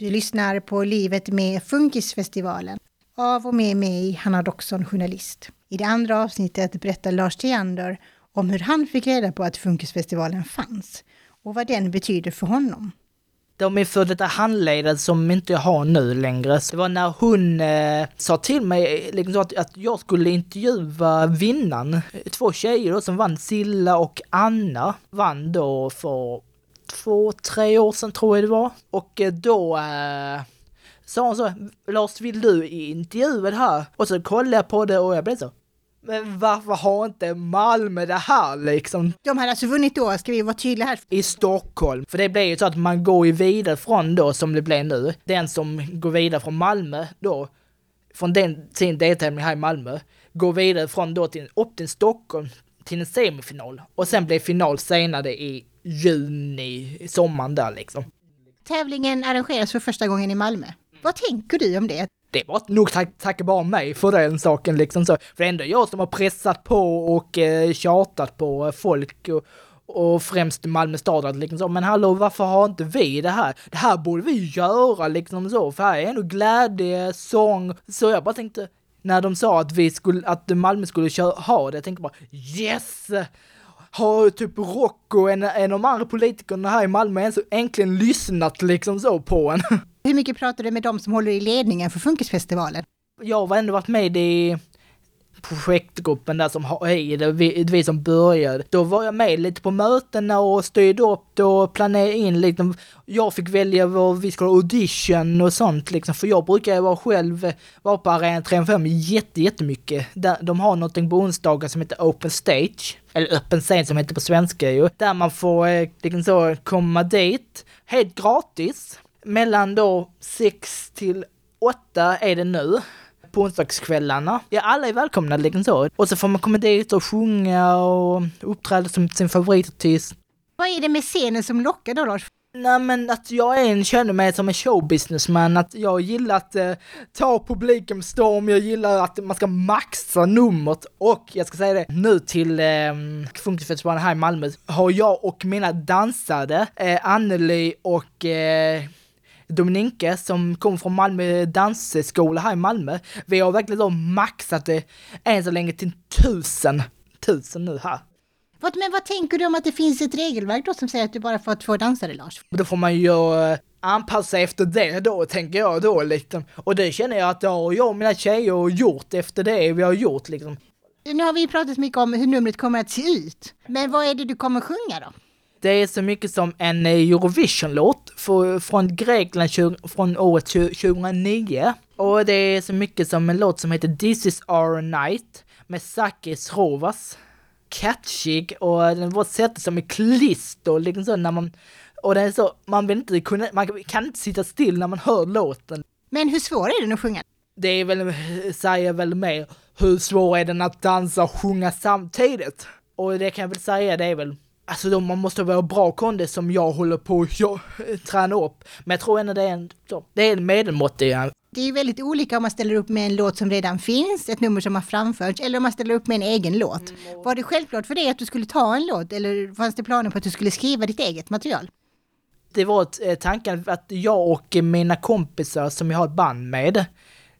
Du lyssnar på Livet med Funkisfestivalen av och med mig, Hanna Doxon, journalist. I det andra avsnittet berättar Lars Theander om hur han fick reda på att Funkisfestivalen fanns och vad den betyder för honom. De är för detta handledare som inte jag har nu längre. Det var när hon eh, sa till mig liksom, att, att jag skulle intervjua vinnaren. Två tjejer då, som vann, Silla och Anna, vann då för två, tre år sedan tror jag det var. Och eh, då eh, sa hon så, Lars vill du intervjua det här? Och så kollade jag på det och jag blev så, men varför har inte Malmö det här liksom? De hade alltså vunnit då, ska vi vara tydliga här? I Stockholm. För det blir ju så att man går ju vidare från då, som det blev nu, den som går vidare från Malmö då, från den, sin deltävling här i Malmö, går vidare från då till, upp till Stockholm till en semifinal. Och sen blir final senare i juni, sommaren där liksom. Tävlingen arrangeras för första gången i Malmö. Vad tänker du om det? det var nog tack, tack bara mig för den saken liksom så. För det är ändå jag som har pressat på och eh, tjatat på folk och, och främst Malmö stad liksom så. Men hallå, varför har inte vi det här? Det här borde vi göra liksom så, för här är ändå glädje, sång. Så jag bara tänkte, när de sa att vi skulle, att Malmö skulle köra, ha det, jag tänkte bara yes! Har typ Rocco, en, en av de andra politikerna här i Malmö, ens äntligen lyssnat liksom så på en. Hur mycket pratar du med dem som håller i ledningen för Funkisfestivalen? Jag har ändå varit med i projektgruppen där som hejade, vi, vi som började. Då var jag med lite på mötena och styrde upp och planerade in liksom. Jag fick välja vad vi skulle ha audition och sånt liksom, för jag brukar vara själv, vara på Arena 305 jätte, jättemycket. de har någonting på onsdagar som heter Open Stage, eller öppen scen som heter på svenska ju, där man får eh, liksom så komma dit, helt gratis mellan då 6 till 8 är det nu på onsdagskvällarna. Ja, alla är välkomna liksom så. Och så får man komma dit och sjunga och uppträda som sin favoritartist. Vad är det med scenen som lockar då Lars? Nej men att jag är en, känner mig som en showbusinessman, att jag gillar att eh, ta publiken med storm, jag gillar att man ska maxa numret och jag ska säga det, nu till eh, Funkisfestivalen här i Malmö har jag och mina dansare, eh, Anneli och eh, Dominika som kommer från Malmö dansskola här i Malmö. Vi har verkligen då maxat det än så länge till tusen, tusen nu här. Men vad tänker du om att det finns ett regelverk då som säger att du bara får två dansare Lars? Då får man ju eh, anpassa efter det då, tänker jag då liksom. Och det känner jag att det har jag och mina tjejer gjort efter det vi har gjort liksom. Nu har vi pratat mycket om hur numret kommer att se ut. Men vad är det du kommer sjunga då? Det är så mycket som en Eurovision-låt från Grekland från året 2009. Och det är så mycket som en låt som heter This is our night med Sakis Rovas. Catchig och den var sättet som är klister liksom så när man och det är så, man vill inte kunna, man kan inte sitta still när man hör låten. Men hur svår är den att sjunga? Det är väl, säger väl mer, hur svår är den att dansa och sjunga samtidigt? Och det kan jag väl säga, det är väl Alltså då man måste vara bra kondis som jag håller på att träna upp. Men jag tror ändå det är en, det är en medelmåttig. Det är väldigt olika om man ställer upp med en låt som redan finns, ett nummer som har framförts, eller om man ställer upp med en egen låt. Mm. Var det självklart för dig att du skulle ta en låt, eller fanns det planer på att du skulle skriva ditt eget material? Det var eh, tanken att jag och mina kompisar som jag har ett band med,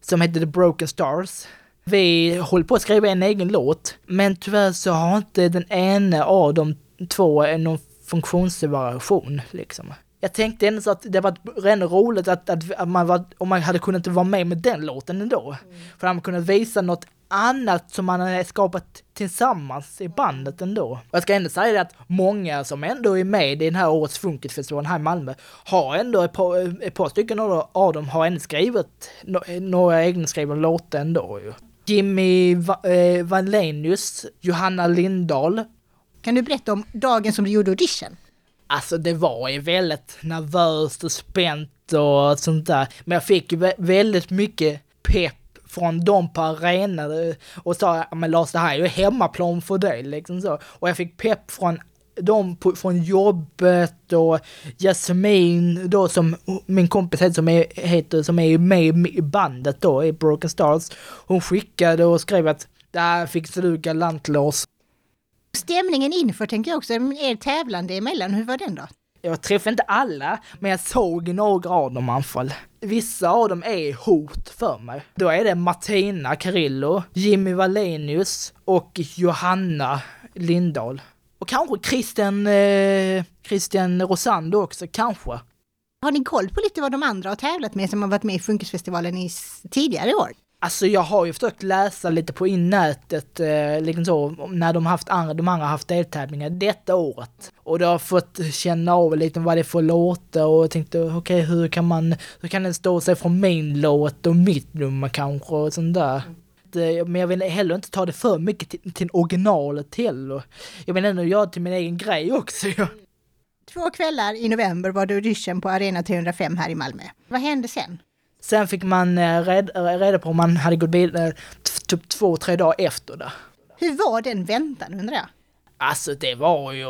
som heter The Broken Stars, vi håller på att skriva en egen låt, men tyvärr så har inte den ena av dem två någon funktionsvariation liksom. Jag tänkte ändå så att det var ändå roligt att, att, att, man var, om man hade kunnat vara med med den låten ändå. Mm. För att man kunnat visa något annat som man hade skapat tillsammans i bandet ändå. Och jag ska ändå säga det att många som ändå är med i den här årets Funkisfestivalen här i Malmö har ändå ett par, ett par stycken av dem har ändå skrivit några egna skrivna låtar ändå ju. Jimmy Va eh, Valenius, Johanna Lindahl, kan du berätta om dagen som du gjorde audition? Alltså det var ju väldigt nervöst och spänt och sånt där. Men jag fick ju väldigt mycket pepp från dem på arenan och sa men Lars det här är ju hemmaplan för dig liksom så. Och jag fick pepp från dem på, från jobbet och Jasmin då som min kompis heter som är, heter, som är med i bandet då i Broken Stars. Hon skickade och skrev att det här fixar du galant Lars. Stämningen inför tänker jag också, er tävlande emellan, hur var den då? Jag träffade inte alla, men jag såg några av dem i alla fall. Vissa av dem är hot för mig. Då är det Martina Carillo, Jimmy Wallenius och Johanna Lindahl. Och kanske Christian, eh, Christian Rosando också, kanske. Har ni koll på lite vad de andra har tävlat med som har varit med i Funkisfestivalen i tidigare år? Alltså jag har ju försökt läsa lite på innätet, eh, liksom så, när de haft andra, de andra haft deltävlingar detta året. Och då har jag fått känna av lite vad det är för låtar och tänkte okej okay, hur kan man, hur kan den stå sig från min låt och mitt nummer kanske och sånt där. Men jag vill heller inte ta det för mycket till, till originalet heller. Jag vill ändå göra det till min egen grej också. Två kvällar i november var du audition på Arena 305 här i Malmö. Vad hände sen? Sen fick man eh, reda på om man hade gått vidare typ två, tre dagar efter det. Hur var den väntan undrar jag? Alltså det var ju,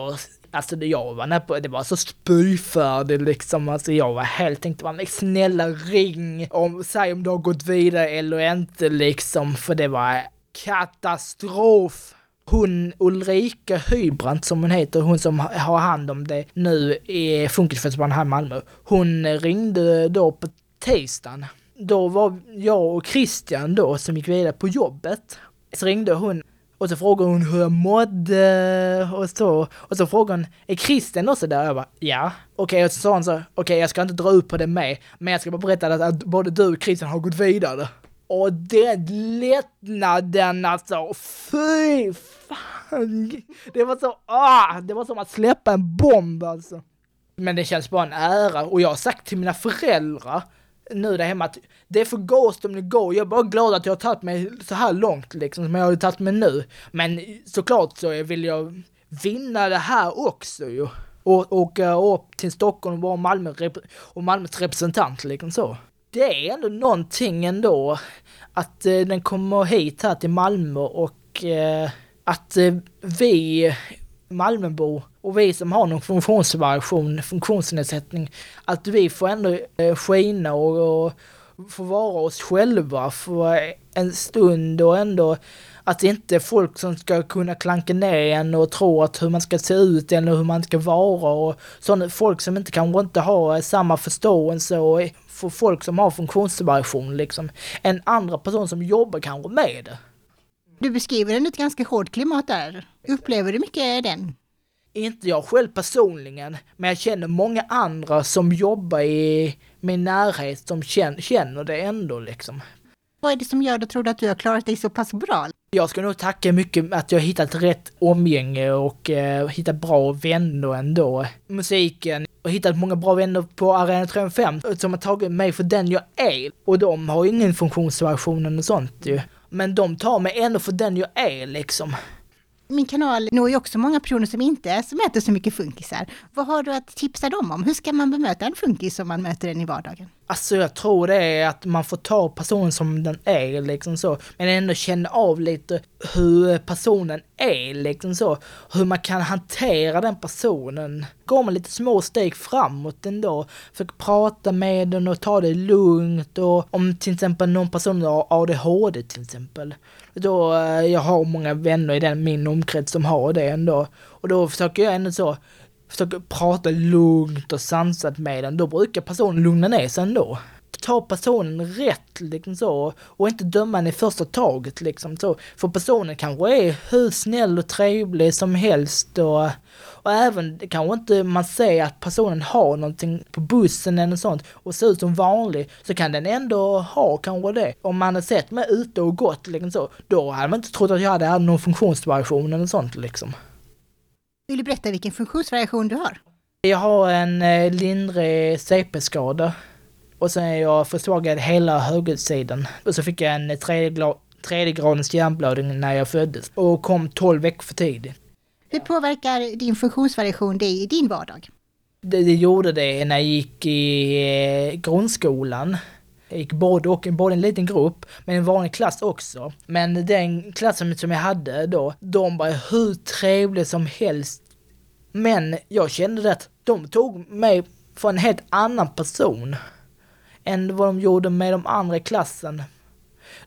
alltså jag var nära på, det var så spyfärdig liksom, alltså jag var helt tänkte man snälla ring om, säg om du har gått vidare eller inte liksom, för det var katastrof hon Ulrika Hybrant som hon heter, hon som har hand om det nu i Funkisfestivalen här i Malmö. Hon ringde då på tisdagen. Då var jag och Christian då som gick vidare på jobbet. Så ringde hon och så frågade hon hur jag mådde och så. Och så frågade hon, är Christian också där? Jag bara, ja. Okej, okay, och så sa hon så, okej okay, jag ska inte dra ut på det med, men jag ska bara berätta att, att både du och Christian har gått vidare. Och den lättnaden alltså, fy fan! Det var så, ah, det var som att släppa en bomb alltså. Men det känns bara en ära och jag har sagt till mina föräldrar nu där hemma att det är för Ghost om det går. Jag är bara glad att jag har tagit mig så här långt liksom som jag har tagit mig nu. Men såklart så vill jag vinna det här också ju. Och åka upp till Stockholm och vara Malmö och Malmös representant liksom så. Det är ändå någonting ändå att eh, den kommer hit här till Malmö och eh, att eh, vi Malmöbor och vi som har någon funktionsvariation, funktionsnedsättning, att vi får ändå eh, skina och, och få vara oss själva för en stund och ändå att inte folk som ska kunna klanka ner en och tro att hur man ska se ut eller hur man ska vara och sådana folk som inte kanske inte har eh, samma förståelse och för folk som har funktionsvariation liksom. En andra person som jobbar kanske med det. Du beskriver en ett ganska hårt klimat där. Upplever du mycket den? Inte jag själv personligen, men jag känner många andra som jobbar i min närhet som känner det ändå liksom. Vad är det som gör att du tror att du har klarat dig så pass bra? Jag ska nog tacka mycket att jag hittat rätt omgänge och eh, hittat bra vänner ändå. Musiken, och hittat många bra vänner på Arena 305 som har tagit mig för den jag är. Och de har ju ingen funktionsvariation och sånt ju. Men de tar mig ändå för den jag är liksom. Min kanal når ju också många personer som inte som äter så mycket funkisar. Vad har du att tipsa dem om? Hur ska man bemöta en funkis om man möter den i vardagen? Alltså jag tror det är att man får ta personen som den är liksom så. Men ändå känna av lite hur personen är liksom så. Hur man kan hantera den personen. Går man lite små steg framåt ändå. Försöker prata med den och ta det lugnt och om till exempel någon person har ADHD till exempel. Då, eh, jag har många vänner i den, min omkrets som har det ändå. Och då försöker jag ändå så försöker prata lugnt och sansat med den, då brukar personen lugna ner sig ändå. Ta personen rätt liksom så och inte döma den i första taget liksom så. För personen kanske är hur snäll och trevlig som helst och, och även kanske inte man ser att personen har någonting på bussen eller sånt och ser ut som vanlig så kan den ändå ha kanske det. Om man har sett mig ute och gått liksom så, då hade man inte trott att jag hade någon funktionsvariation eller sånt liksom. Vill du berätta vilken funktionsvariation du har? Jag har en eh, lindrig CP-skada. Och sen är jag försvagad hela högersidan. Och så fick jag en tredje, tredje gradens hjärnblödning när jag föddes. Och kom 12 veckor för tidigt. Hur påverkar din funktionsvariation dig i din vardag? Det, det gjorde det när jag gick i eh, grundskolan. Jag gick både och, både en liten grupp, men en vanlig klass också. Men den klassen som jag hade då, de var hur trevliga som helst. Men jag kände att de tog mig för en helt annan person än vad de gjorde med de andra i klassen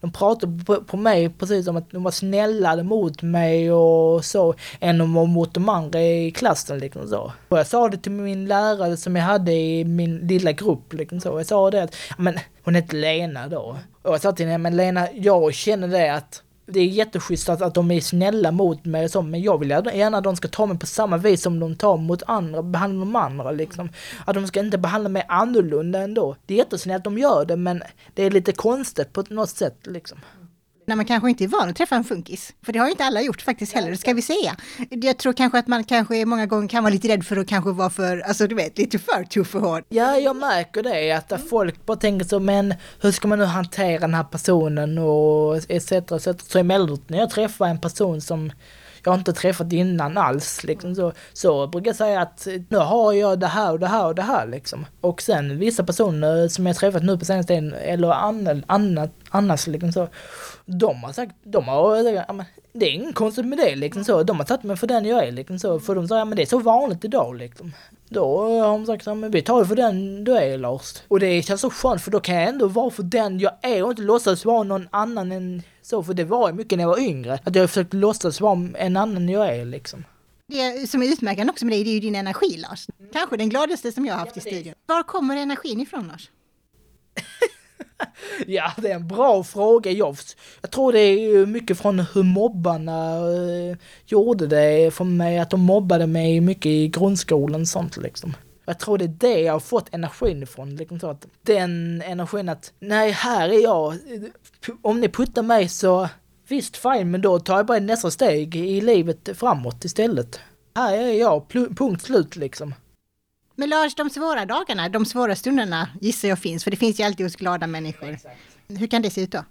de pratade på, på mig precis som att de var snällare mot mig och så, än de var mot de andra i klassen liksom så. Och jag sa det till min lärare som jag hade i min lilla grupp liksom så. Jag sa det att, men hon hette Lena då. Och jag sa till henne, men Lena, jag känner det att det är jätteschysst att, att de är snälla mot mig och så, men jag vill gärna att de ska ta mig på samma vis som de tar mot andra, behandlar de andra liksom. Att de ska inte behandla mig annorlunda ändå. Det är jättesnällt att de gör det, men det är lite konstigt på något sätt liksom när man kanske inte är van att träffa en funkis. För det har ju inte alla gjort faktiskt heller, ska vi säga. Jag tror kanske att man kanske många gånger kan vara lite rädd för att kanske vara för, alltså du vet, lite för tuff och hård. Ja, jag märker det, att folk bara tänker så, men hur ska man nu hantera den här personen och etc. etc. Så emellanåt när jag träffar en person som jag har inte träffat innan alls. Liksom. Så, så brukar jag säga att eh, nu har jag det här och det här och det här liksom. Och sen vissa personer som jag träffat nu på senaste tiden, eller annat, annars liksom så, de har sagt, de har, eh, ja, det är inget konstigt med det liksom så. De har tagit mig för den jag är liksom så. För de säger, ja men det är så vanligt idag liksom. Då har de sagt, ja men vi tar det för den du är Lars. Och det känns så skönt för då kan jag ändå vara för den jag är och inte låtsas vara någon annan än så. För det var ju mycket när jag var yngre. Att jag har försökt låtsas vara en annan jag är liksom. Det som är utmärkande också med dig, det är ju din energi Lars. Kanske den gladaste som jag har haft i studion. Var kommer energin ifrån Lars? ja, det är en bra fråga. Jag, jag tror det är mycket från hur mobbarna eh, gjorde det för mig, att de mobbade mig mycket i grundskolan och sånt liksom. Jag tror det är det jag har fått energin ifrån. Liksom så att den energin att, nej här är jag, om ni puttar mig så visst fine, men då tar jag bara nästa steg i livet framåt istället. Här är jag, punkt slut liksom. Men Lars, de svåra dagarna, de svåra stunderna gissar jag finns, för det finns ju alltid hos glada människor. Exakt. Hur kan det se ut då?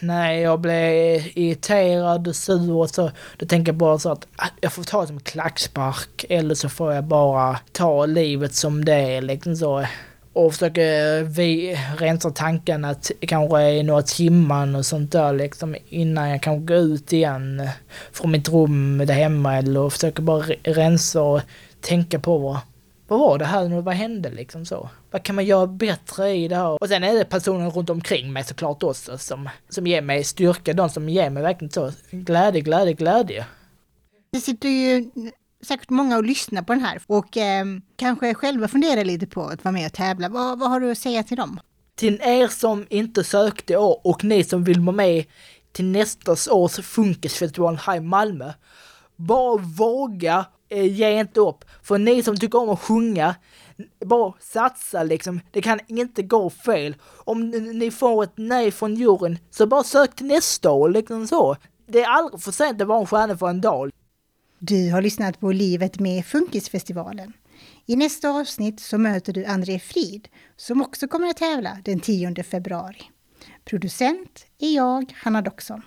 Nej, jag blir irriterad och sur och så. Då tänker jag bara så att jag får ta det som klackspark eller så får jag bara ta livet som det är liksom så. Och försöka vi, rensa tankarna kanske i några timmar och sånt där liksom innan jag kan gå ut igen från mitt rum där hemma eller försöka bara rensa och tänka på vad, vad var det här nu, vad hände liksom så? Vad kan man göra bättre i det här? Och sen är det personer runt omkring mig såklart också som, som ger mig styrka, de som ger mig verkligen så glädje, glädje, glädje. Det sitter ju säkert många och lyssnar på den här och eh, kanske själva funderar lite på att vara med och tävla. Vad, vad har du att säga till dem? Till er som inte sökte år och ni som vill vara med till nästa års Funkisfestival här i Malmö. Bara våga Eh, ge inte upp. För ni som tycker om att sjunga, bara satsa liksom. Det kan inte gå fel. Om ni får ett nej från juryn, så bara sök till nästa år, liksom så. Det är aldrig för sent att vara en stjärna för en dag. Du har lyssnat på Livet med Funkisfestivalen. I nästa avsnitt så möter du André Frid som också kommer att tävla den 10 februari. Producent är jag, Hanna Doxon.